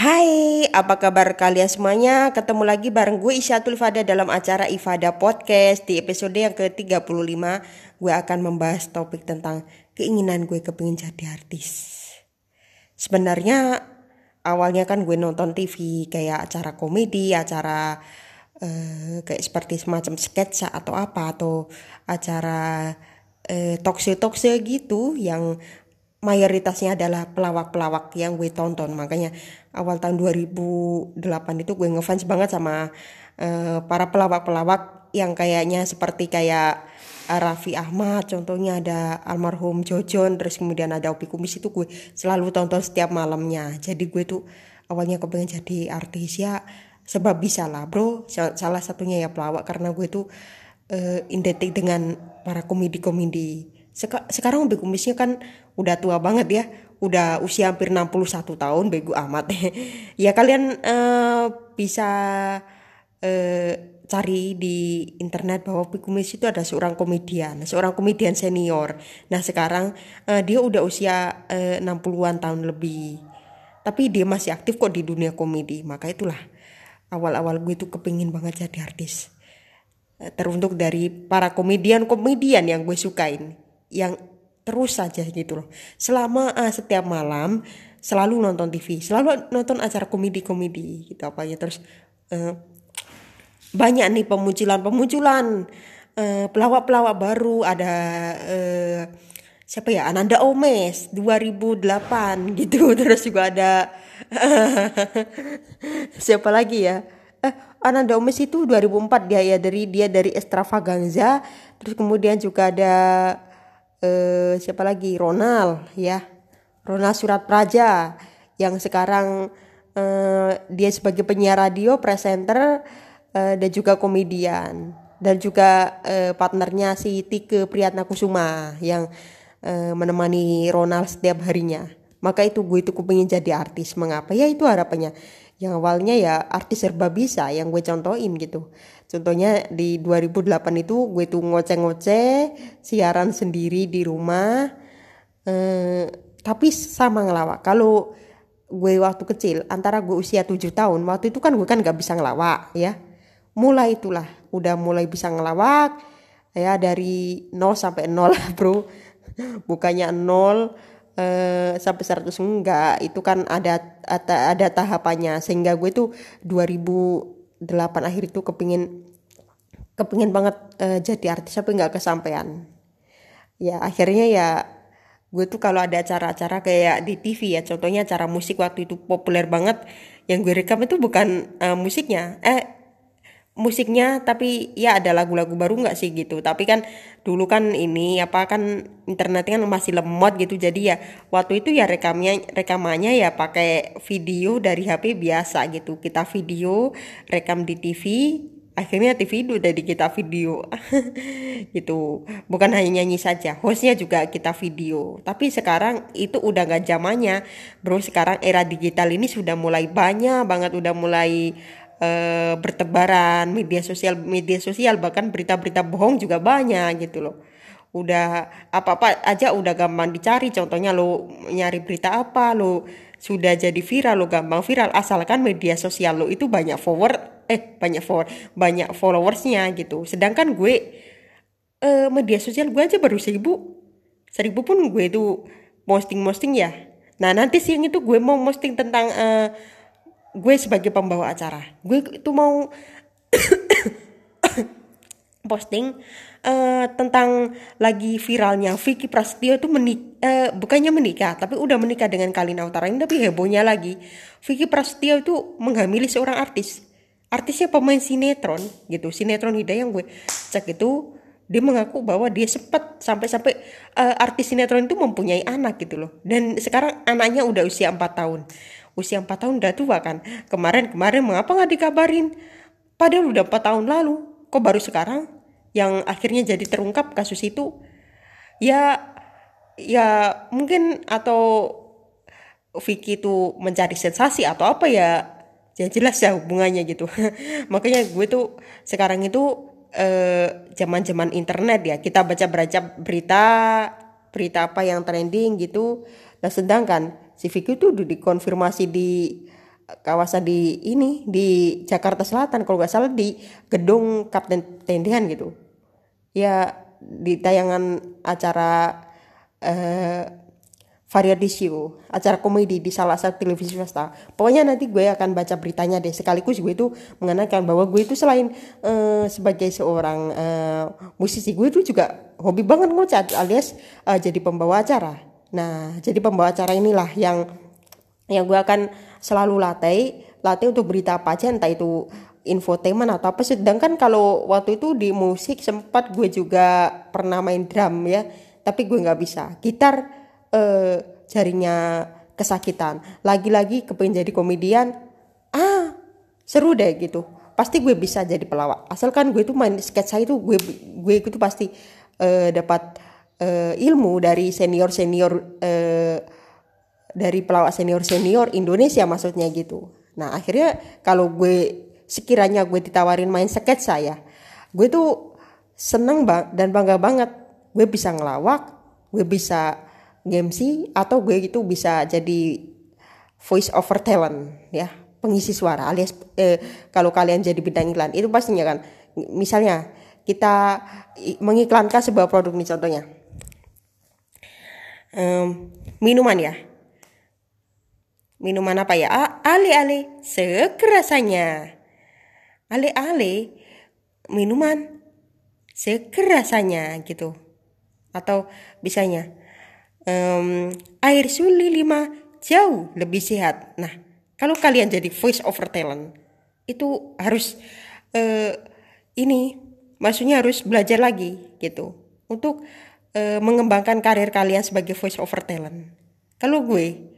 Hai, apa kabar kalian semuanya? Ketemu lagi bareng gue Isyatul Fada dalam acara Ifada Podcast Di episode yang ke-35 Gue akan membahas topik tentang keinginan gue kepingin jadi artis Sebenarnya awalnya kan gue nonton TV kayak acara komedi, acara uh, kayak seperti semacam sketsa atau apa Atau acara talk show gitu yang mayoritasnya adalah pelawak-pelawak yang gue tonton. Makanya awal tahun 2008 itu gue ngefans banget sama uh, para pelawak-pelawak yang kayaknya seperti kayak Raffi Ahmad contohnya ada almarhum Jojon terus kemudian ada Opi Kumis itu gue selalu tonton setiap malamnya. Jadi gue tuh awalnya kepengen jadi artis. Ya sebab bisa lah bro. Salah satunya ya pelawak karena gue tuh uh, identik dengan para komedi-komedi Seka sekarang Opi Kumisnya kan udah tua banget ya. Udah usia hampir 61 tahun bego amat ya kalian uh, bisa uh, cari di internet bahwa Pikumis itu ada seorang komedian seorang komedian senior. Nah sekarang uh, dia udah usia uh, 60-an tahun lebih. Tapi dia masih aktif kok di dunia komedi maka itulah awal-awal gue itu kepingin banget jadi artis teruntuk dari para komedian-komedian yang gue sukain yang terus saja gitu loh. Selama uh, setiap malam selalu nonton TV selalu nonton acara komedi-komedi gitu apa ya terus uh, banyak nih pemunculan-pemunculan uh, pelawak-pelawak baru ada uh, siapa ya Ananda Omes 2008 gitu. Terus juga ada siapa lagi ya? Eh Ananda Omes itu 2004 dia ya dari dia dari Extravaganza terus kemudian juga ada eh, siapa lagi? Ronald ya. Ronald Surat Praja yang sekarang eh, dia sebagai penyiar radio presenter eh, dan juga komedian. Dan juga eh, partnernya si Tike Priyatnakusuma yang eh, menemani Ronald setiap harinya. Maka itu gue itu kepingin jadi artis. Mengapa? Ya itu harapannya. Yang awalnya ya artis serba bisa yang gue contohin gitu contohnya di 2008 itu gue tuh ngoceh-ngoceh siaran sendiri di rumah eh, tapi sama ngelawak. Kalau gue waktu kecil antara gue usia 7 tahun waktu itu kan gue kan gak bisa ngelawak ya. Mulai itulah udah mulai bisa ngelawak ya dari 0 sampai 0 bro. Bukannya 0 uh, sampai 100 enggak. Itu kan ada ada, ada tahapannya. Sehingga gue tuh 2008 akhir itu kepingin kepingin banget uh, jadi artis tapi nggak kesampaian. Ya akhirnya ya gue tuh kalau ada acara-acara kayak di TV ya contohnya acara musik waktu itu populer banget yang gue rekam itu bukan uh, musiknya. Eh musiknya tapi ya ada lagu-lagu baru nggak sih gitu. Tapi kan dulu kan ini apa kan internetnya kan masih lemot gitu. Jadi ya waktu itu ya rekamnya rekamannya ya pakai video dari HP biasa gitu. Kita video rekam di TV akhirnya TV itu udah di kita video. Gitu. Bukan hanya nyanyi saja hostnya juga kita video. Tapi sekarang itu udah gak zamannya. Bro sekarang era digital ini sudah mulai banyak banget udah mulai uh, bertebaran media sosial media sosial bahkan berita-berita bohong juga banyak gitu loh. Udah apa-apa aja udah gampang dicari contohnya lo nyari berita apa lo sudah jadi viral lo gampang viral asalkan media sosial lo itu banyak forward eh banyak forward banyak followersnya gitu. Sedangkan gue uh, media sosial gue aja baru seribu. Seribu pun gue itu posting posting ya. Nah nanti siang itu gue mau posting tentang uh, gue sebagai pembawa acara gue itu mau posting uh, tentang lagi viralnya Vicky Prasetyo itu menik uh, bukannya menikah tapi udah menikah dengan Kalina Utara ini tapi hebohnya lagi. Vicky Prasetyo itu menghamili seorang artis. Artisnya pemain sinetron gitu. Sinetron Hidayah yang gue cek itu dia mengaku bahwa dia sempat sampai-sampai uh, artis sinetron itu mempunyai anak gitu loh. Dan sekarang anaknya udah usia 4 tahun usia 4 tahun udah tua kan. Kemarin-kemarin mengapa nggak dikabarin? Padahal udah 4 tahun lalu kok baru sekarang? Yang akhirnya jadi terungkap kasus itu ya ya mungkin atau Vicky itu mencari sensasi atau apa ya ya jelas ya hubungannya gitu. Makanya gue tuh sekarang itu eh, zaman-zaman internet ya kita baca baca berita berita apa yang trending gitu. Nah sedangkan si Vicky itu udah dikonfirmasi di kawasan di ini di Jakarta Selatan kalau nggak salah di gedung Kapten Tendian gitu. Ya di tayangan acara eh, variety show acara komedi di salah satu televisi swasta. Pokoknya nanti gue akan baca beritanya deh. Sekaligus gue itu mengenalkan bahwa gue itu selain uh, sebagai seorang uh, musisi gue itu juga hobi banget ngocat alias uh, jadi pembawa acara nah jadi pembawa acara inilah yang yang gue akan selalu latih latih untuk berita apa aja entah itu infotainment atau apa. Sedangkan kalau waktu itu di musik sempat gue juga pernah main drum ya tapi gue nggak bisa. Gitar eh, jarinya kesakitan. Lagi-lagi kepengen jadi komedian ah seru deh gitu. Pasti gue bisa jadi pelawak. Asalkan gue itu main sketsa itu gue gue itu pasti eh, dapat eh, ilmu dari senior senior eh, dari pelawak senior senior Indonesia maksudnya gitu. Nah akhirnya kalau gue sekiranya gue ditawarin main sketsa ya gue tuh seneng bang dan bangga banget. Gue bisa ngelawak gue bisa MC atau gue gitu bisa jadi voice over talent ya. Pengisi suara alias eh, kalau kalian jadi bidang iklan itu pastinya kan misalnya kita mengiklankan sebuah produk nih contohnya um, minuman ya? Minuman apa ya? Ale ale sekerasanya. Ale ale minuman. Sekerasanya gitu. Atau bisanya. Um, air suli lima jauh lebih sehat. Nah, kalau kalian jadi voice over talent, itu harus uh, ini, maksudnya harus belajar lagi gitu. Untuk uh, mengembangkan karir kalian sebagai voice over talent. Kalau gue,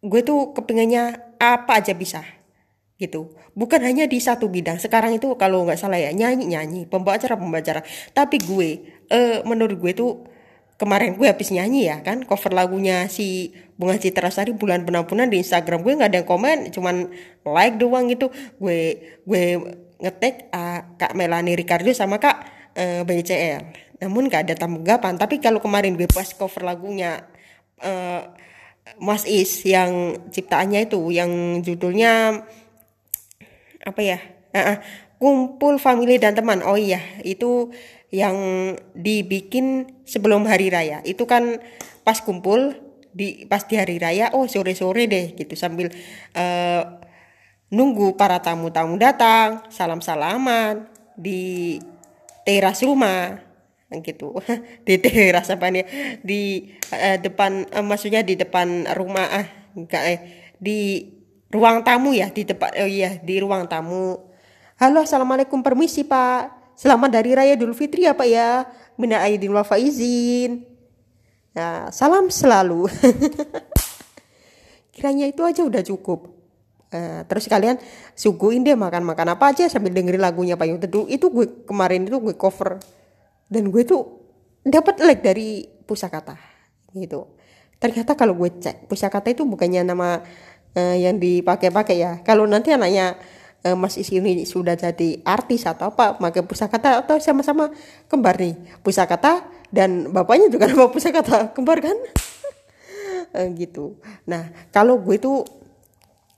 gue tuh kepinginnya apa aja bisa gitu. Bukan hanya di satu bidang. Sekarang itu kalau nggak salah ya nyanyi nyanyi pembawa acara pembawa acara tapi gue uh, menurut gue tuh kemarin gue habis nyanyi ya kan cover lagunya si Bunga Citra Sari bulan penampunan di Instagram gue nggak ada yang komen cuman like doang gitu. Gue gue ngetek uh, Kak Melani Ricardo sama Kak uh, eh, BCL namun gak ada tanggapan. Tapi kalau kemarin gue pas cover lagunya uh, Mas Is yang ciptaannya itu yang judulnya apa ya? Uh, uh, kumpul family dan teman. Oh iya itu yang dibikin sebelum hari raya. Itu kan pas kumpul di pas di hari raya oh sore sore deh gitu. Sambil uh, nunggu para tamu-tamu datang salam salaman di teras rumah gitu di teras apa nih di uh, depan uh, maksudnya di depan rumah ah enggak eh di ruang tamu ya di depan oh iya di ruang tamu halo assalamualaikum permisi pak Selamat dari Raya Idul Fitri ya Pak ya. Mina aidin wa faizin. Nah, salam selalu. Kiranya itu aja udah cukup. Uh, terus kalian suguhin dia makan-makan apa aja sambil dengerin lagunya Payung Teduh. Itu gue kemarin itu gue cover. Dan gue tuh dapat like dari pusakata gitu. Ternyata kalau gue cek pusakata itu bukannya nama uh, yang dipakai-pakai ya. Kalau nanti anaknya uh, Mas Is ini sudah jadi artis atau apa pakai pusakata atau sama-sama kembar nih pusakata dan bapaknya juga nama pusakata kembar kan uh, gitu nah kalau gue tuh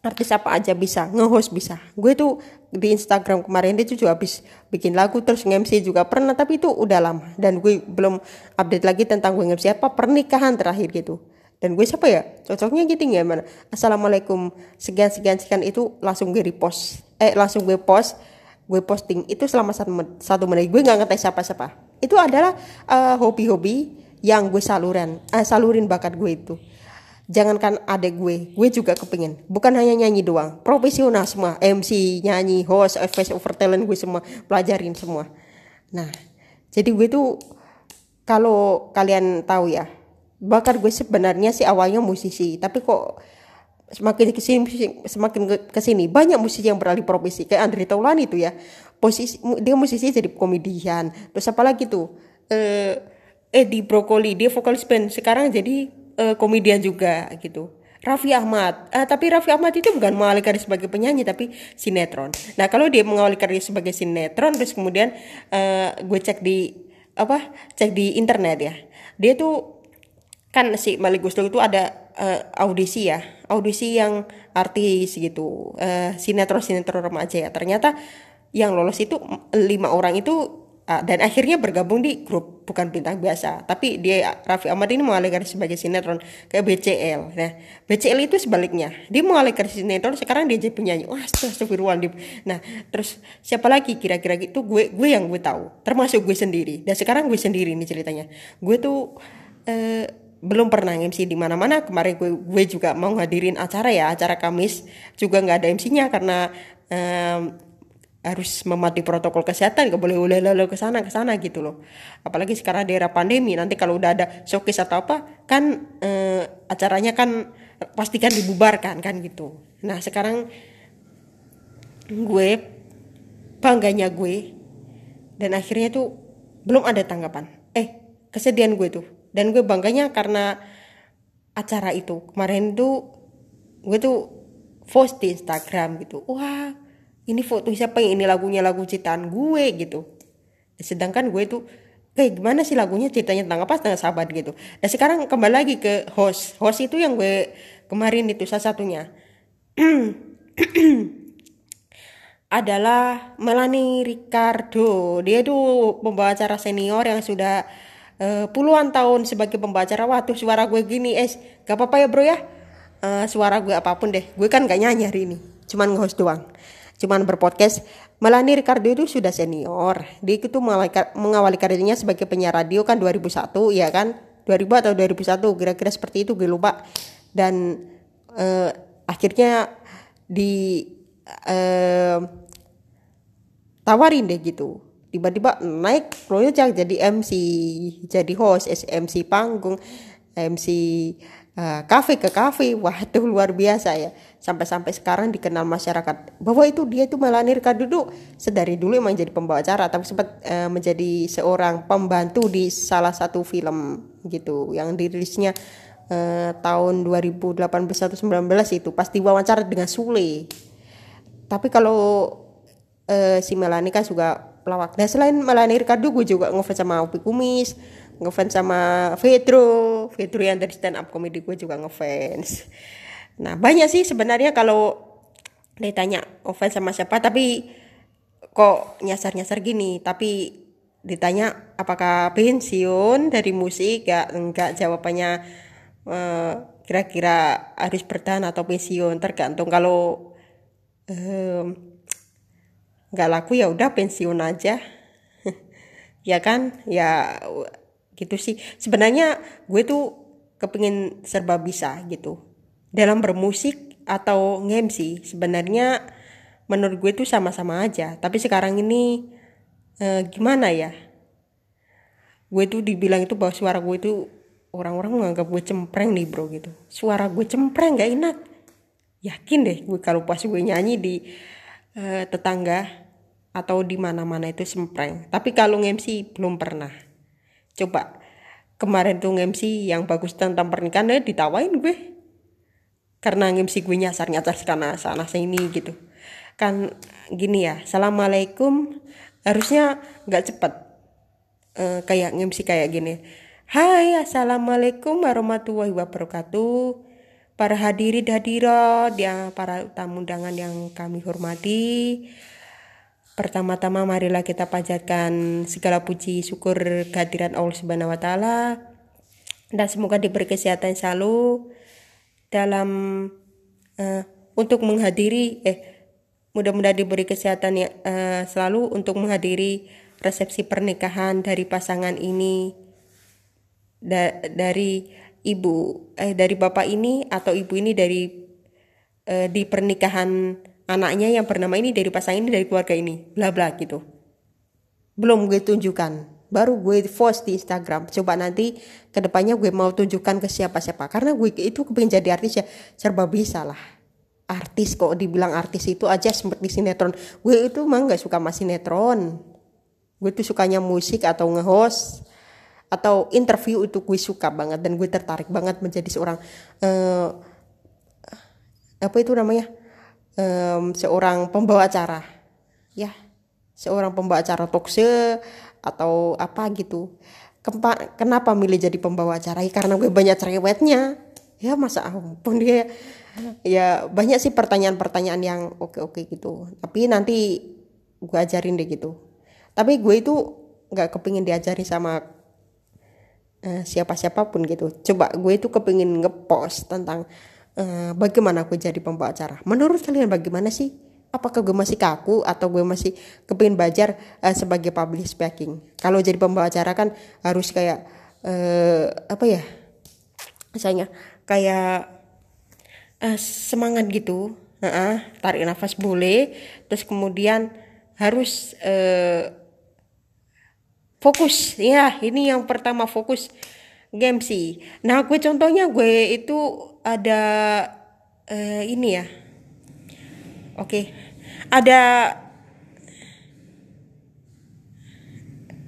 artis apa aja bisa nge-host bisa. Gue tuh di Instagram kemarin dia juga habis bikin lagu terus nge-MC juga pernah tapi itu udah lama. Dan gue belum update lagi tentang gue nge-MC apa pernikahan terakhir gitu. Dan gue siapa ya? Cocoknya gitu ya mana? Assalamualaikum. Sekian sekian sekian itu langsung gue repost. Eh langsung gue post. Gue posting. Itu selama satu, menit, satu menit. Gue nggak ngetes siapa siapa itu adalah uh, hobi-hobi yang gue saluran uh, salurin bakat gue itu jangankan adek gue gue juga kepingin. Bukan hanya nyanyi doang. Profesional semua. MC nyanyi host face over talent gue semua. Pelajarin semua. Nah jadi gue tuh kalau kalian tahu ya bakat gue sebenarnya sih awalnya musisi. Tapi kok semakin ke sini semakin ke sini banyak musisi yang beralih profesi. Kayak Andre Taulani itu ya. Posisi dia musisi jadi komedian. Terus apa lagi tuh? Eh Edi Brokoli dia vokalis band. Sekarang jadi eh, komedian juga gitu. Raffi Ahmad. Eh, tapi Raffi Ahmad itu bukan mengawali karir sebagai penyanyi tapi sinetron. Nah kalau dia mengawali karir sebagai sinetron terus kemudian eh, gue cek di apa cek di internet ya. Dia tuh kan si Malik Guslo itu ada uh, audisi ya. Audisi yang artis gitu. Uh, sinetron sinetron remaja ya. Ternyata yang lolos itu lima orang itu uh, dan akhirnya bergabung di grup bukan bintang biasa. Tapi dia Raffi Ahmad ini mengalihkan sebagai sinetron ke BCL nah BCL itu sebaliknya. Dia mengalihkan sinetron sekarang dia jadi penyanyi. Wah astagfirullahaladzim. Nah terus siapa lagi kira-kira gitu? Gue gue yang gue tahu. Termasuk gue sendiri. Dan sekarang gue sendiri nih ceritanya. Gue tuh uh, belum pernah MC di mana-mana. Kemarin gue gue juga mau ngadirin acara ya acara Kamis. Juga nggak ada MC-nya karena um, harus mematuhi protokol kesehatan gak boleh boleh lalu ke sana ke sana gitu loh. Apalagi sekarang daerah pandemi nanti kalau udah ada showcase atau apa kan uh, acaranya kan pastikan dibubarkan kan gitu. Nah sekarang gue bangganya gue dan akhirnya tuh belum ada tanggapan. Eh kesedihan gue tuh. Dan gue bangganya karena acara itu. Kemarin tuh gue tuh post di Instagram gitu. Wah ini foto siapa yang ini lagunya lagu ciptaan gue gitu. Sedangkan gue tuh kayak gimana sih lagunya ceritanya tentang apa? Tentang sahabat gitu. Dan sekarang kembali lagi ke host. Host itu yang gue kemarin itu salah satunya. Adalah Melanie Ricardo. Dia tuh pembawa acara senior yang sudah uh, puluhan tahun sebagai pembaca waktu suara gue gini es gak apa-apa ya bro ya. Uh, suara gue apa pun deh. Gue kan gak nyanyi hari ini cuman nge-host doang cuman berpodcast. Melani Ricardo itu sudah senior. Dia itu mengawali karirnya sebagai penyiar radio kan 2001 ya kan? 2000 atau 2001 kira-kira seperti itu gue lupa. Dan uh, akhirnya di uh, tawarin deh gitu. Tiba-tiba naik proyek jadi MC jadi host MC panggung MC kafe ke kafe wah itu luar biasa ya. Sampai-sampai sekarang dikenal masyarakat bahwa itu dia itu melanirkan duduk. Sedari dulu emang jadi pembawa acara tapi sempat uh, menjadi seorang pembantu di salah satu film gitu yang dirilisnya uh, tahun 2018 atau 19 itu pasti wawancara dengan Sule. Tapi kalau uh, si Melani kan juga pelawak. Nah selain Melani Ricardo gue juga ngefans sama Upi Kumis, ngefans sama Vetro, Vetro yang dari stand up comedy gue juga ngefans. Nah banyak sih sebenarnya kalau ditanya ngefans sama siapa tapi kok nyasar-nyasar gini? Tapi ditanya apakah pensiun dari musik? Ya enggak jawabannya uh, kira-kira harus bertahan atau pensiun. Tergantung kalau um, nggak laku ya udah pensiun aja. Ya kan? Ya gitu sih. Sebenarnya gue tuh kepingin serba bisa gitu. Dalam bermusik atau ngemsi sebenarnya menurut gue tuh sama-sama aja. Tapi sekarang ini eh, gimana ya? Gue tuh dibilang itu bahwa suara gue itu orang-orang menganggap gue cempreng nih bro gitu. Suara gue cempreng gak enak. Yakin deh gue kalau pas gue nyanyi di uh, tetangga atau di mana-mana itu sempreng. Tapi kalau MC belum pernah. Coba kemarin tuh MC yang bagus tentang pernikahan eh, ditawain gue. Karena MC gue nyasar-nyasar sana sana sini gitu. Kan gini ya, Assalamualaikum harusnya nggak cepet. Uh, kayak MC kayak gini. Hai, Assalamualaikum warahmatullahi wabarakatuh. Para hadirin hadirat, ya para tamu undangan yang kami hormati. Pertama-tama marilah kita panjatkan segala puji syukur kehadiran Allah Subhanahu wa taala. Dan semoga diberi kesehatan selalu dalam uh, untuk menghadiri eh mudah-mudahan diberi kesehatan ya uh, selalu untuk menghadiri resepsi pernikahan dari pasangan ini da dari ibu eh dari bapak ini atau ibu ini dari uh, di pernikahan anaknya yang bernama ini dari pasangan ini dari keluarga ini. Bla bla gitu. Belum gue tunjukkan. Baru gue post di Instagram. Coba nanti ke depannya gue mau tunjukkan ke siapa-siapa. Karena gue itu kepengen jadi artis ya. Serba bisa lah. Artis kok dibilang artis itu aja seperti sinetron. Gue itu emang gak suka sama sinetron. Gue tuh sukanya musik atau nge-host. Atau interview itu gue suka banget. Dan gue tertarik banget menjadi seorang uh, apa itu namanya um, seorang pembawa acara ya seorang pembawa acara talkshow atau apa gitu Kempa, kenapa milih jadi pembawa acara? Ya, karena gue banyak cerewetnya. Ya masa ampun dia ya banyak sih pertanyaan-pertanyaan yang oke-oke gitu. Tapi nanti gue ajarin deh gitu. Tapi gue itu nggak kepingin diajari sama uh, siapa siapa pun gitu. Coba gue itu kepingin ngepost tentang uh, bagaimana gue jadi pembawa acara. Menurut kalian bagaimana sih? apakah gue masih kaku atau gue masih kepingin belajar uh, sebagai public speaking? Kalau jadi pembawa acara kan harus kayak uh, apa ya misalnya kayak uh, semangat gitu. Uh -uh, tarik nafas boleh. Terus kemudian harus uh, fokus. Ya ini yang pertama fokus game sih. Nah gue contohnya gue itu ada uh, ini ya. Oke. Okay. ada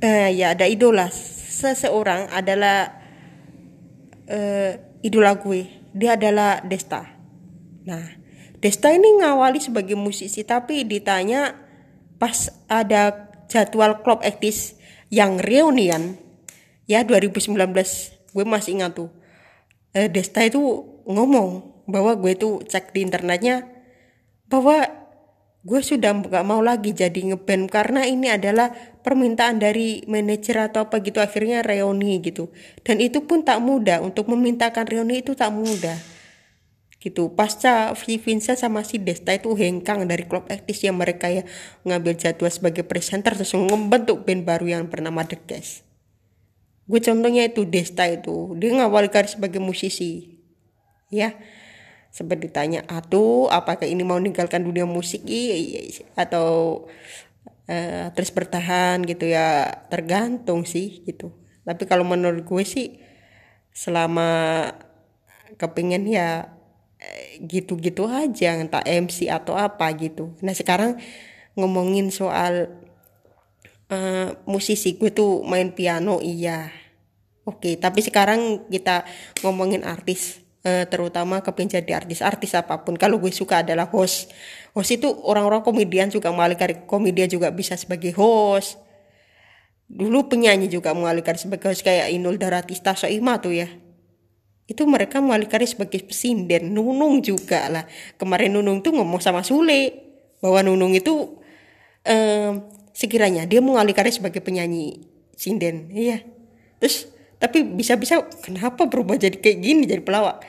uh, ya ada idola. Seseorang adalah uh, idola gue. Dia adalah Desta. Nah Desta ini ngawali sebagai musisi tapi ditanya pas ada jadwal klub ektis yang reunian ya 2019 gue masih ingat tuh uh, Desta itu ngomong bahwa gue tuh cek di internetnya bahwa gue sudah nggak mau lagi jadi ngeband karena ini adalah permintaan dari manajer atau apa gitu akhirnya reuni gitu. Dan itu pun tak mudah untuk memintakan reuni itu tak mudah. Gitu. Pasca Vincent sama si Desta itu hengkang dari klub aktis yang mereka ya ngambil jadwal sebagai presenter terus membentuk band baru yang bernama The Cast gue contohnya itu Desta itu. Dia ngawal karir sebagai musisi. Ya. Sempat ditanya atuh apakah ini mau meninggalkan dunia musik? Iya. atau uh, terus bertahan gitu ya. Tergantung sih gitu. Tapi kalau menurut gue sih selama kepingin ya eh, gitu-gitu aja entah MC atau apa gitu. Nah sekarang ngomongin soal uh, musisi gue tuh main piano iya. Oke okay, tapi sekarang kita ngomongin artis uh, terutama kepingin jadi artis-artis apa pun. Kalau gue suka adalah host. Host itu orang-orang komedian juga mengalihkan komedian juga bisa sebagai host. Dulu penyanyi juga mengalihkan sebagai host kayak Inul Daratista Soima tuh ya. Itu mereka mengalihkan sebagai pesinden Nunung juga lah. Kemarin Nunung tuh ngomong sama Sule bahwa Nunung itu um, sekiranya dia mengalihkan sebagai penyanyi sinden iya. Terus tapi bisa-bisa kenapa berubah jadi kayak gini jadi pelawak?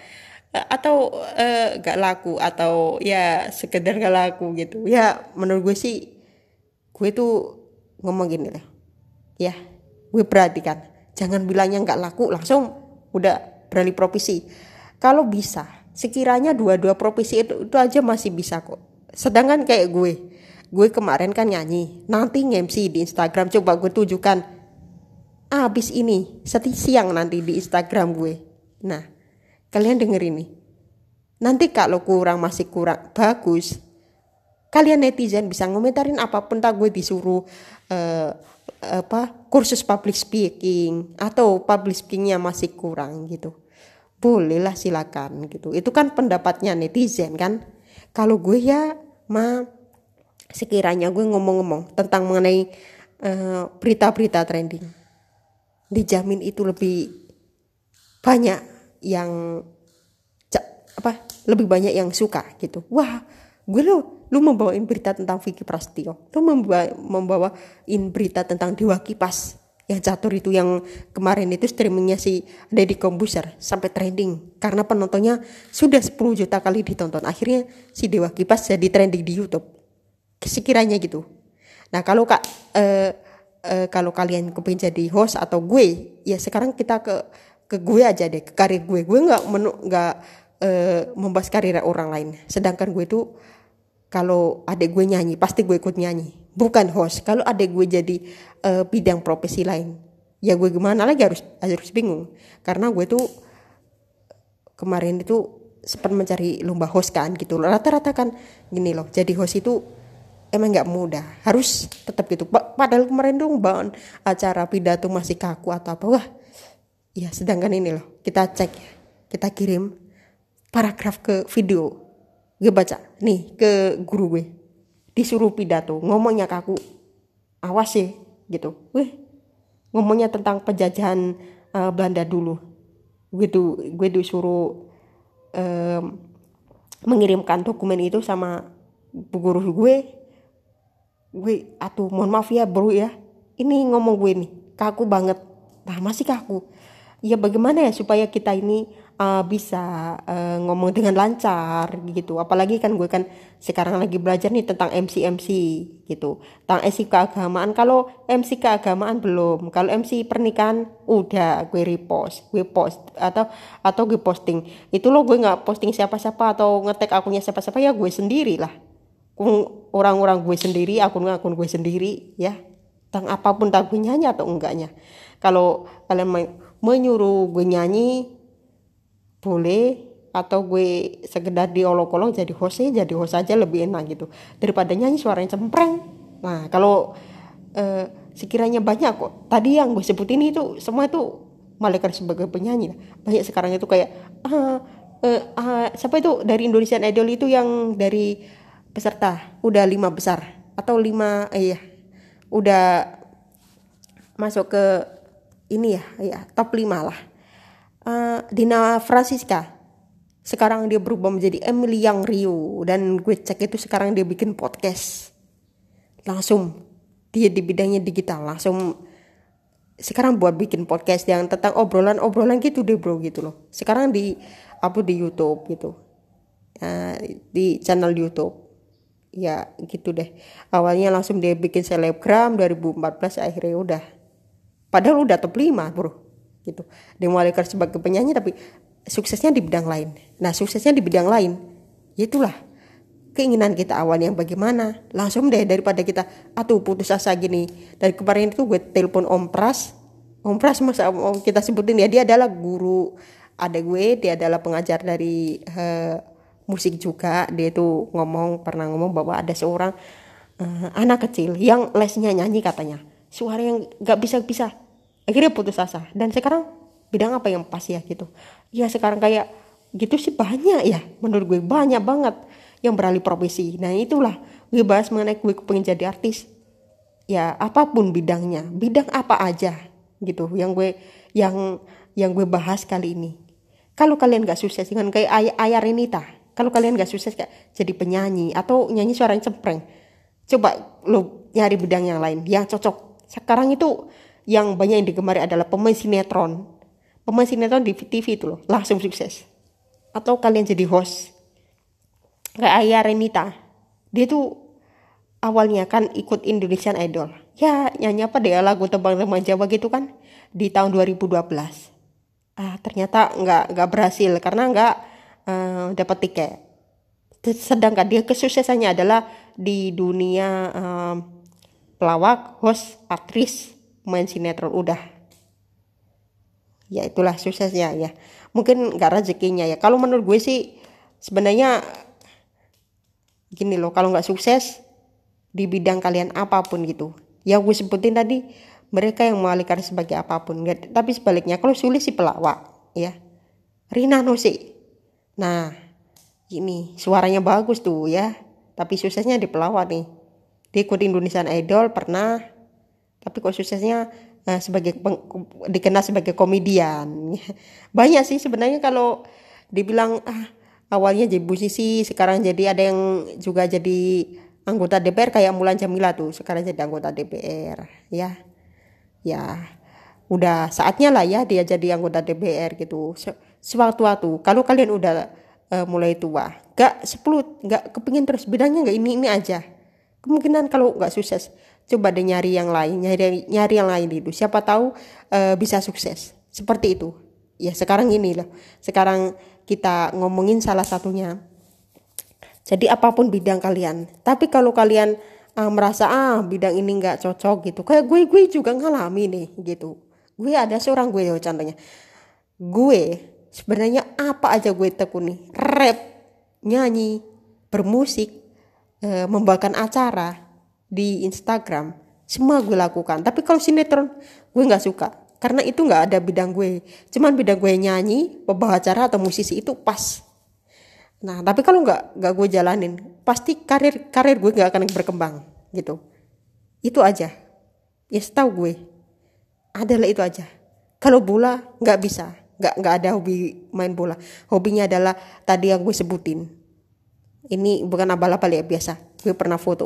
Eh, atau uh, gak laku atau ya sekedar gak laku gitu? Ya menurut gue sih gue tuh ngomong gini lah. Ya gue perhatikan. Jangan bilangnya gak laku langsung udah beralih profesi. Kalau bisa sekiranya dua-dua profesi itu, itu aja masih bisa kok. Sedangkan kayak gue gue kemarin kan nyanyi nanti nge-MC di Instagram coba gue tunjukkan abis ini seti siang nanti di Instagram gue. Nah, kalian denger ini. Nanti kalau kurang masih kurang bagus, kalian netizen bisa ngomentarin apa pun tak gue disuruh uh, apa kursus public speaking atau public speakingnya masih kurang gitu. Bolehlah silakan gitu. Itu kan pendapatnya netizen kan. Kalau gue ya ma sekiranya gue ngomong-ngomong tentang mengenai eh, berita-berita uh, trending dijamin itu lebih banyak yang apa lebih banyak yang suka gitu. Wah gue lo lu membawain berita tentang Vicky Prasetyo. Lu membawa membawain berita tentang Dewa Kipas yang catur itu yang kemarin itu streamingnya si Deddy Kombuser sampai trending. Karena penontonnya sudah 10 juta kali ditonton. Akhirnya si Dewa Kipas jadi trending di YouTube sekiranya gitu. Nah kalau kak eh, uh, kalau kalian kepingin jadi host atau gue ya sekarang kita ke ke gue aja deh ke karir gue. Gue nggak menu nggak uh, membahas karir orang lain. Sedangkan gue tuh kalau adek gue nyanyi pasti gue ikut nyanyi. Bukan host. Kalau adek gue jadi uh, bidang profesi lain ya gue gimana lagi harus harus bingung. Karena gue tuh kemarin itu sempat mencari lomba host kan gitu rata-rata kan gini loh jadi host itu emang nggak mudah. Harus tetap gitu. Padahal kemarin dong bangun acara pidato masih kaku atau apa. Wah ya sedangkan ini loh. Kita cek kita kirim paragraf ke video. Gue baca. Nih ke guru gue. Disuruh pidato. Ngomongnya kaku. Awas sih gitu. Wih ngomongnya tentang penjajahan uh, Belanda dulu. Gue tuh gue disuruh um, mengirimkan dokumen itu sama guru gue gue atuh mohon maaf ya bro ya. Ini ngomong gue nih kaku banget. Nah masih kaku. Ya bagaimana ya supaya kita ini uh, bisa uh, ngomong dengan lancar gitu. Apalagi kan gue kan sekarang lagi belajar nih tentang MC MC gitu. Tentang MC keagamaan. Kalau MC keagamaan belum. Kalau MC pernikahan udah gue repost gue post atau atau gue posting. Itu lo gue nggak posting siapa-siapa atau ngetek akunnya siapa-siapa ya gue sendiri lah orang-orang gue sendiri akun-akun gue sendiri ya. Tentang apa pun tak gue nyanyi atau enggaknya. Kalau kalian menyuruh gue nyanyi boleh atau gue sekedar diolok-olok jadi hostnya jadi host aja lebih enak gitu. Daripada nyanyi suaranya cempreng. Nah kalau eh, sekiranya banyak kok. Tadi yang gue sebutin itu semua itu malaikat sebagai penyanyi. Banyak sekarang itu kayak ah, eh, ah, siapa itu? Dari Indonesian Idol itu yang dari peserta udah lima besar atau lima eh, iya udah masuk ke ini ya ya top lima lah. Uh, Dina Francisca sekarang dia berubah menjadi Emily Yang Rio dan gue cek itu sekarang dia bikin podcast. Langsung dia di bidangnya digital langsung sekarang buat bikin podcast yang tentang obrolan-obrolan gitu deh bro gitu loh. Sekarang di upload di YouTube gitu. Uh, di channel YouTube ya gitu deh. Awalnya langsung dia bikin selebgram 2014 akhirnya udah. Padahal udah top 5 bro. Gitu. Dia mulai sebagai penyanyi tapi suksesnya di bidang lain. Nah suksesnya di bidang lain itulah keinginan kita awalnya bagaimana. Langsung deh daripada kita atuh putus asa gini. Dari kemarin itu gue telepon Om Pras. Om Pras masa om kita sebutin ya dia adalah guru. Ada gue dia adalah pengajar dari uh, musik juga. Dia tuh ngomong pernah ngomong bahwa ada seorang uh, anak kecil yang lesnya nyanyi katanya. Suara yang gak bisa bisa. Akhirnya putus asa. Dan sekarang bidang apa yang pas ya gitu? Ya sekarang kayak gitu sih banyak ya. Menurut gue banyak banget yang beralih profesi. Nah itulah gue bahas mengenai gue pengen jadi artis. Ya apa pun bidangnya. Bidang apa aja gitu yang gue yang yang gue bahas kali ini. Kalau kalian gak sukses dengan kayak Ay Ayah Renita kalau kalian gak sukses gak jadi penyanyi atau nyanyi suaranya cempreng coba lo nyari bidang yang lain yang cocok sekarang itu yang banyak yang digemari adalah pemain sinetron. Pemain sinetron di TV itu loh, langsung sukses. Atau kalian jadi host. Kayak Ayah Renita. Dia tuh awalnya kan ikut Indonesian Idol. Ya nyanyi apa deh lagu tebang-tebang Jawa gitu kan di tahun 2012. Ah ternyata nggak nggak berhasil karena nggak uh, dapat tiket. Sedangkan dia kesuksesannya adalah di dunia um, pelawak, host, aktris, main sinetron udah. Ya itulah suksesnya ya. Mungkin nggak rezekinya ya. Kalau menurut gue sih sebenarnya gini loh kalau nggak sukses di bidang kalian apa pun gitu. Yang gue sebutin tadi mereka yang mengalihkan sebagai apa pun tapi sebaliknya. Kalau sulit sih pelawak ya. Rina Nose nah ini suaranya bagus tuh ya tapi suksesnya di pelawak nih. Dia ikut Indonesian Idol pernah tapi kok suksesnya uh, sebagai dikenal sebagai komedian. Banyak sih sebenarnya kalau dibilang ah awalnya jadi musisi sekarang jadi ada yang juga jadi anggota DPR kayak Mulan Jamila tuh sekarang jadi anggota DPR ya. Ya udah saatnya lah ya dia jadi anggota DPR gitu sewaktu-waktu. Kalau kalian udah uh, mulai tua gak sepuluh gak kepingin terus bidangnya gak ini ini aja. Kemungkinan kalau gak sukses coba deh nyari yang lain nyari nyari yang lain itu siapa tahu uh, bisa sukses. Seperti itu. Ya sekarang ini loh. Sekarang kita ngomongin salah satunya. Jadi apa pun bidang kalian. Tapi kalau kalian uh, merasa ah bidang ini nggak cocok gitu. Kayak gue gue juga ngalami nih gitu. Gue ada seorang gue ya contohnya. Gue sebenarnya apa aja gue tekuni? Rap nyanyi bermusik e, membawakan acara di Instagram. Semua gue lakukan. Tapi kalau sinetron gue nggak suka. Karena itu nggak ada bidang gue. Cuman bidang gue nyanyi pembawa acara atau musisi itu pas. Nah tapi kalau nggak nggak gue jalanin pasti karir karir gue nggak akan berkembang gitu. Itu aja. Ya tahu gue. Adalah itu aja. Kalau bola nggak bisa nggak nggak ada hobi main bola. Hobinya adalah tadi yang gue sebutin. Ini bukan abal-abal ya biasa. Gue pernah foto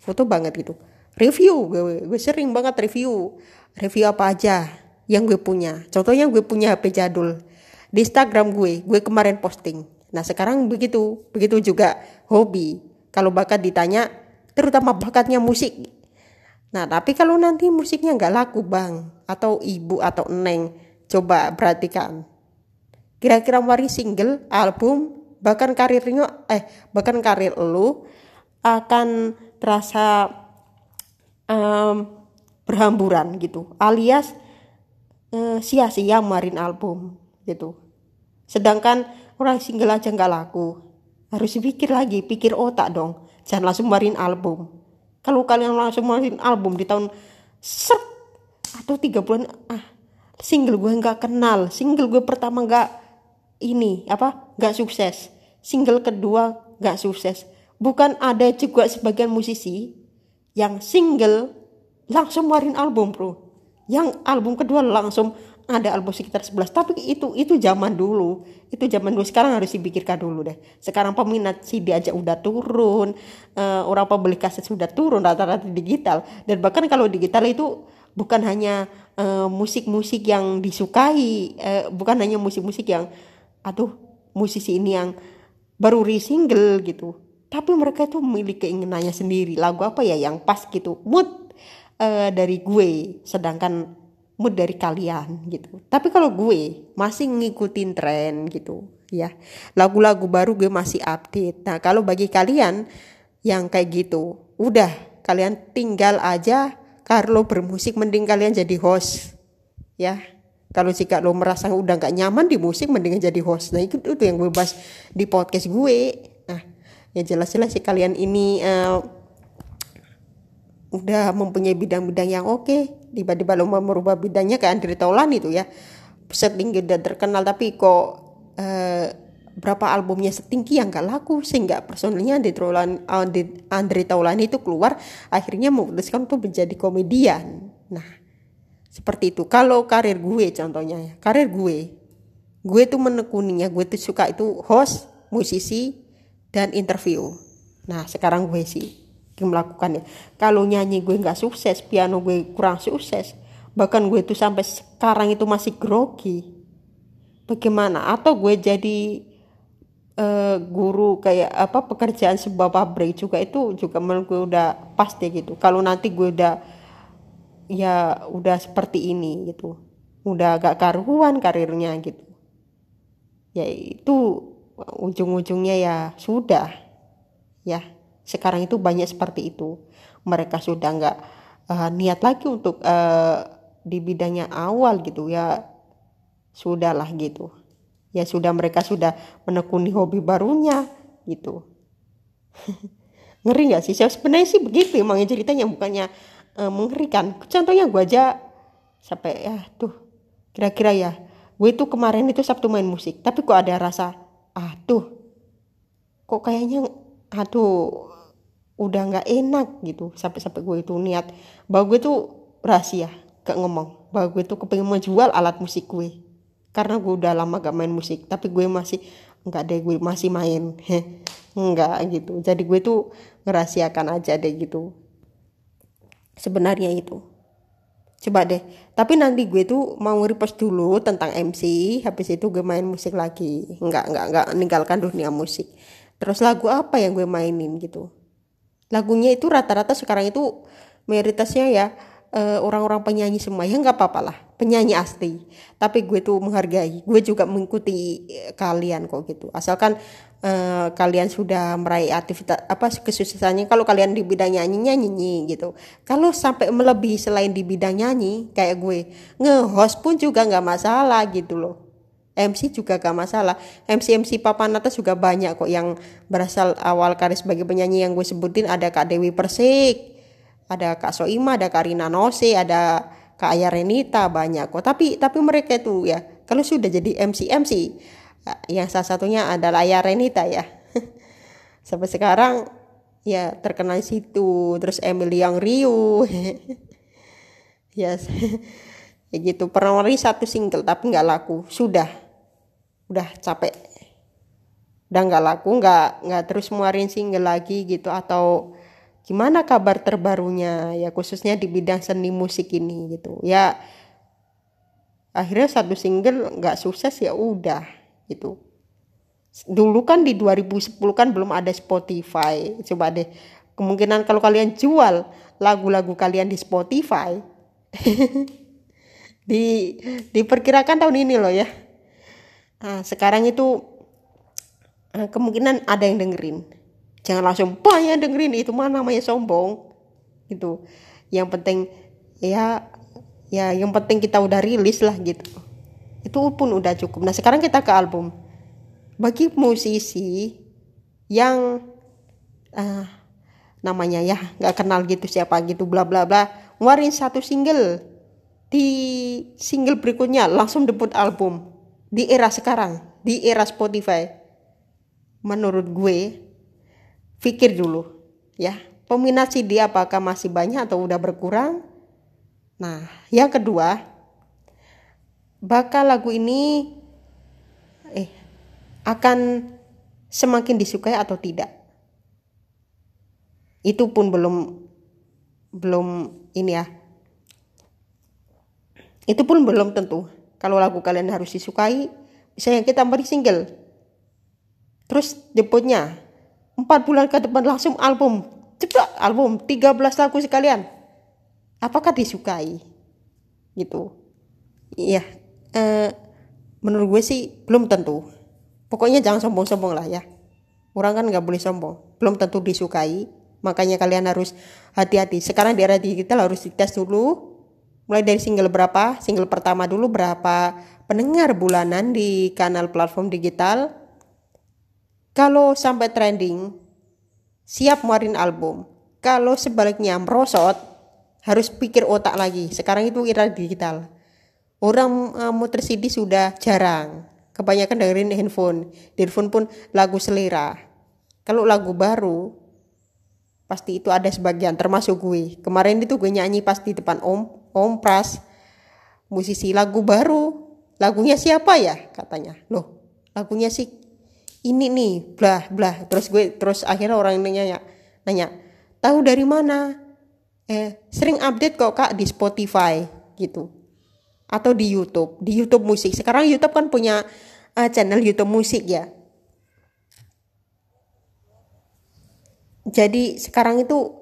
foto, banget gitu. Review gue gue sering banget review. Review apa aja yang gue punya. Contohnya gue punya HP jadul. Di Instagram gue gue kemarin posting. Nah sekarang begitu begitu juga hobi. Kalau bakat ditanya terutama bakatnya musik. Nah tapi kalau nanti musiknya nggak laku bang atau ibu atau neng coba perhatikan. Kira-kira mari single album bahkan karirnya eh bahkan karir lu akan terasa um, berhamburan gitu alias uh, sia-sia marin album gitu. Sedangkan orang single aja nggak laku. Harus pikir lagi pikir otak dong. Jangan langsung marin album. Kalau kalian langsung marin album di tahun ser atau tiga bulan ah single gue nggak kenal. Single gue pertama nggak ini apa nggak sukses. Single kedua nggak sukses. Bukan ada juga sebagian musisi yang single langsung ngeluarin album bro. Yang album kedua langsung ada album sekitar 11 tapi itu itu zaman dulu. Itu zaman dulu. Sekarang harus dipikirkan dulu deh. Sekarang peminat CD aja udah turun uh, orang pembeli kaset sudah turun rata-rata digital. Dan bahkan kalau digital itu bukan hanya Eh, musik-musik uh, yang disukai uh, bukan hanya musik-musik yang aduh musisi ini yang baru re single gitu. Tapi mereka itu memiliki keinginannya sendiri. Lagu apa ya yang pas gitu? Mood uh, dari gue sedangkan mood dari kalian gitu. Tapi kalau gue masih ngikutin tren gitu ya. Lagu-lagu baru gue masih update. Nah kalau bagi kalian yang kayak gitu udah kalian tinggal aja kalau bermusik mending kalian jadi host. Ya. Kalau jika lo merasa udah nggak nyaman di musik mending jadi host. Nah itu, itu yang gue bahas di podcast gue. Nah ya jelas-jelas sih kalian ini uh, udah mempunyai bidang-bidang yang oke. Tiba-tiba lo mau merubah bidangnya ke Andri Taulan itu ya. Setinggi udah terkenal tapi kok uh, berapa albumnya setinggi yang gak laku sehingga personilnya Andre Taulani, Andre Taulani itu keluar akhirnya memutuskan untuk menjadi komedian. Nah seperti itu. Kalau karir gue contohnya ya karir gue gue tuh menekuninya gue tuh suka itu host musisi dan interview. Nah sekarang gue sih melakukannya. Kalau nyanyi gue nggak sukses piano gue kurang sukses bahkan gue tuh sampai sekarang itu masih grogi. Bagaimana? Atau gue jadi uh, guru kayak apa pekerjaan sebuah pabrik juga itu juga menurut gue udah pasti gitu. Kalau nanti gue udah ya udah seperti ini gitu. Udah agak karuan karirnya gitu. Ya itu ujung-ujungnya ya sudah. Ya sekarang itu banyak seperti itu. Mereka sudah nggak uh, niat lagi untuk uh, di bidangnya awal gitu. Ya sudahlah gitu ya sudah mereka sudah menekuni hobi barunya gitu. Ngeri nggak sih? Sebenarnya sih begitu emang ceritanya bukannya uh, mengerikan. Contohnya gue aja sampai ya tuh kira-kira ya gue itu kemarin itu sabtu main musik tapi kok ada rasa aduh kok kayaknya aduh udah nggak enak gitu. Sampai sampai gue itu niat. Bahwa gue tuh rahasia gak ngomong. Bahwa gue tuh kepengen menjual alat musik gue karena gue udah lama gak main musik tapi gue masih nggak deh gue masih main. Nggak gitu. Jadi gue tuh ngerahasiakan aja deh gitu. Sebenarnya itu. Coba deh. Tapi nanti gue tuh mau repost dulu tentang MC habis itu gue main musik lagi. Nggak nggak nggak meninggalkan dunia musik. Terus lagu apa yang gue mainin gitu? Lagunya itu rata-rata sekarang itu mayoritasnya ya eh, orang-orang penyanyi semua. Ya nggak apa-apa lah penyanyi asli. Tapi gue tuh menghargai. Gue juga mengikuti eh, kalian kok gitu. Asalkan uh, kalian sudah meraih aktivitas apa kesuksesannya. Kalau kalian di bidang nyanyi nyanyi gitu. Kalau sampai melebihi selain di bidang nyanyi kayak gue nge-host pun juga nggak masalah gitu loh. MC juga gak masalah. MC MC papan atas juga banyak kok yang berasal awal karir sebagai penyanyi. Yang gue sebutin ada Kak Dewi Persik ada Kak Soima, ada Karina Nose, ada Kak Aya Renita banyak kok. Tapi tapi mereka itu ya kalau sudah jadi MC MC yang salah satunya adalah Aya Renita ya. Sampai sekarang ya terkenal situ. Terus Emily yang Rio. yes ya gitu. Pernah satu single tapi nggak laku. Sudah. Udah capek. Udah nggak laku nggak nggak terus muarin single lagi gitu. Atau gimana kabar terbarunya? Ya khususnya di bidang seni musik ini gitu. Ya akhirnya satu single nggak sukses ya udah gitu. Dulu kan di 2010 kan belum ada Spotify. Coba deh kemungkinan kalau kalian jual lagu-lagu kalian di Spotify di diperkirakan tahun ini loh ya. Nah, sekarang itu eh, kemungkinan ada yang dengerin jangan langsung banyak dengerin itu mana namanya sombong. Gitu. Yang penting ya ya yang penting kita udah rilis lah gitu. Itu pun udah cukup. Nah sekarang kita ke album. Bagi musisi yang uh, namanya ya nggak kenal gitu siapa gitu bla bla bla ngeluarin satu single. Di single berikutnya langsung debut album. Di era sekarang di era Spotify. Menurut gue pikir dulu ya peminat CD apakah masih banyak atau udah berkurang nah yang kedua bakal lagu ini eh akan semakin disukai atau tidak. Itu pun belum belum ini ya. Itu pun belum tentu. Kalau lagu kalian harus disukai, misalnya kita beri single. Terus debutnya 4 bulan ke depan langsung album. Cepat album 13 lagu sekalian. Apakah disukai? Gitu. Iya, eh, menurut gue sih belum tentu pokoknya jangan sombong-sombong lah ya orang kan nggak boleh sombong belum tentu disukai makanya kalian harus hati-hati sekarang di era digital harus dites dulu mulai dari single berapa single pertama dulu berapa pendengar bulanan di kanal platform digital kalau sampai trending siap muarin album. Kalau sebaliknya merosot harus pikir otak lagi. Sekarang itu era digital. Orang uh, muter CD sudah jarang. Kebanyakan dengerin handphone. Di handphone pun lagu selera. Kalau lagu baru pasti itu ada sebagian termasuk gue. Kemarin itu gue nyanyi pas di depan om om pras musisi lagu baru. Lagunya siapa ya? Katanya. Loh lagunya sih ini nih blah blah. Terus gue terus akhirnya orang ini nanya nanya tahu dari mana? Eh sering update kok kak di Spotify gitu. Atau di YouTube di YouTube musik sekarang YouTube kan punya uh, channel YouTube musik ya. Jadi sekarang itu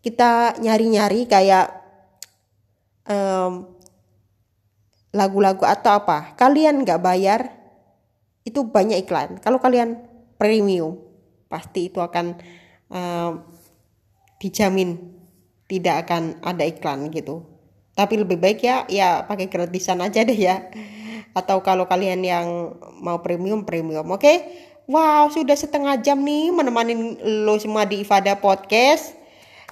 kita nyari-nyari kayak lagu-lagu um, atau apa. Kalian nggak bayar itu banyak iklan. Kalau kalian premium pasti itu akan um, dijamin tidak akan ada iklan gitu. Tapi lebih baik ya ya pakai gratisan aja deh ya. Atau kalau kalian yang mau premium premium oke? Okay? wow sudah setengah jam nih menemani lo semua di Ifada podcast.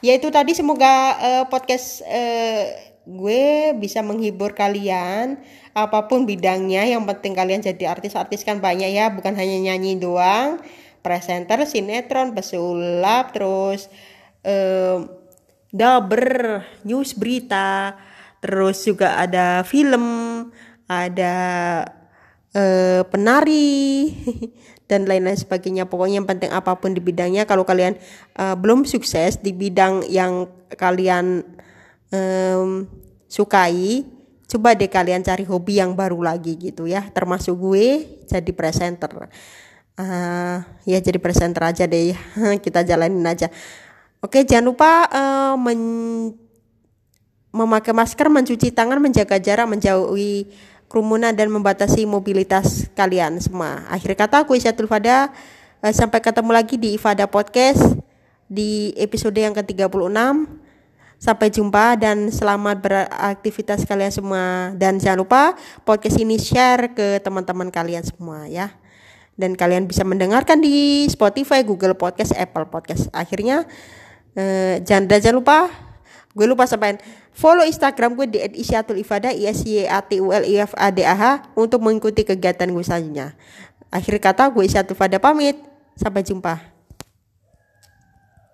Yaitu tadi semoga uh, podcast uh, gue bisa menghibur kalian apa pun bidangnya. Yang penting kalian jadi artis-artis kan banyak ya. Bukan hanya nyanyi doang. Presenter sinetron pesulap terus uh, daber news berita. Terus juga ada film ada uh, penari dan lain-lain sebagainya. Pokoknya yang penting apa pun di bidangnya. Kalau kalian uh, belum sukses di bidang yang kalian um, sukai coba deh kalian cari hobi yang baru lagi gitu ya termasuk gue jadi presenter uh, ya jadi presenter aja deh kita jalanin aja oke jangan lupa uh, men memakai masker, mencuci tangan, menjaga jarak, menjauhi kerumunan dan membatasi mobilitas kalian semua. Akhir kata aku Isyatul Fada eh, sampai ketemu lagi di Ifada Podcast di episode yang ke-36. Sampai jumpa dan selamat beraktivitas kalian semua dan jangan lupa podcast ini share ke teman-teman kalian semua ya. Dan kalian bisa mendengarkan di Spotify, Google Podcast, Apple Podcast. Akhirnya eh, jangan jangan lupa gue lupa sampein follow Instagram gue di @isyatul ifada i s y a t u l i f a d a h untuk mengikuti kegiatan gue selanjutnya. Akhir kata gue Isyatul Fada pamit. Sampai jumpa.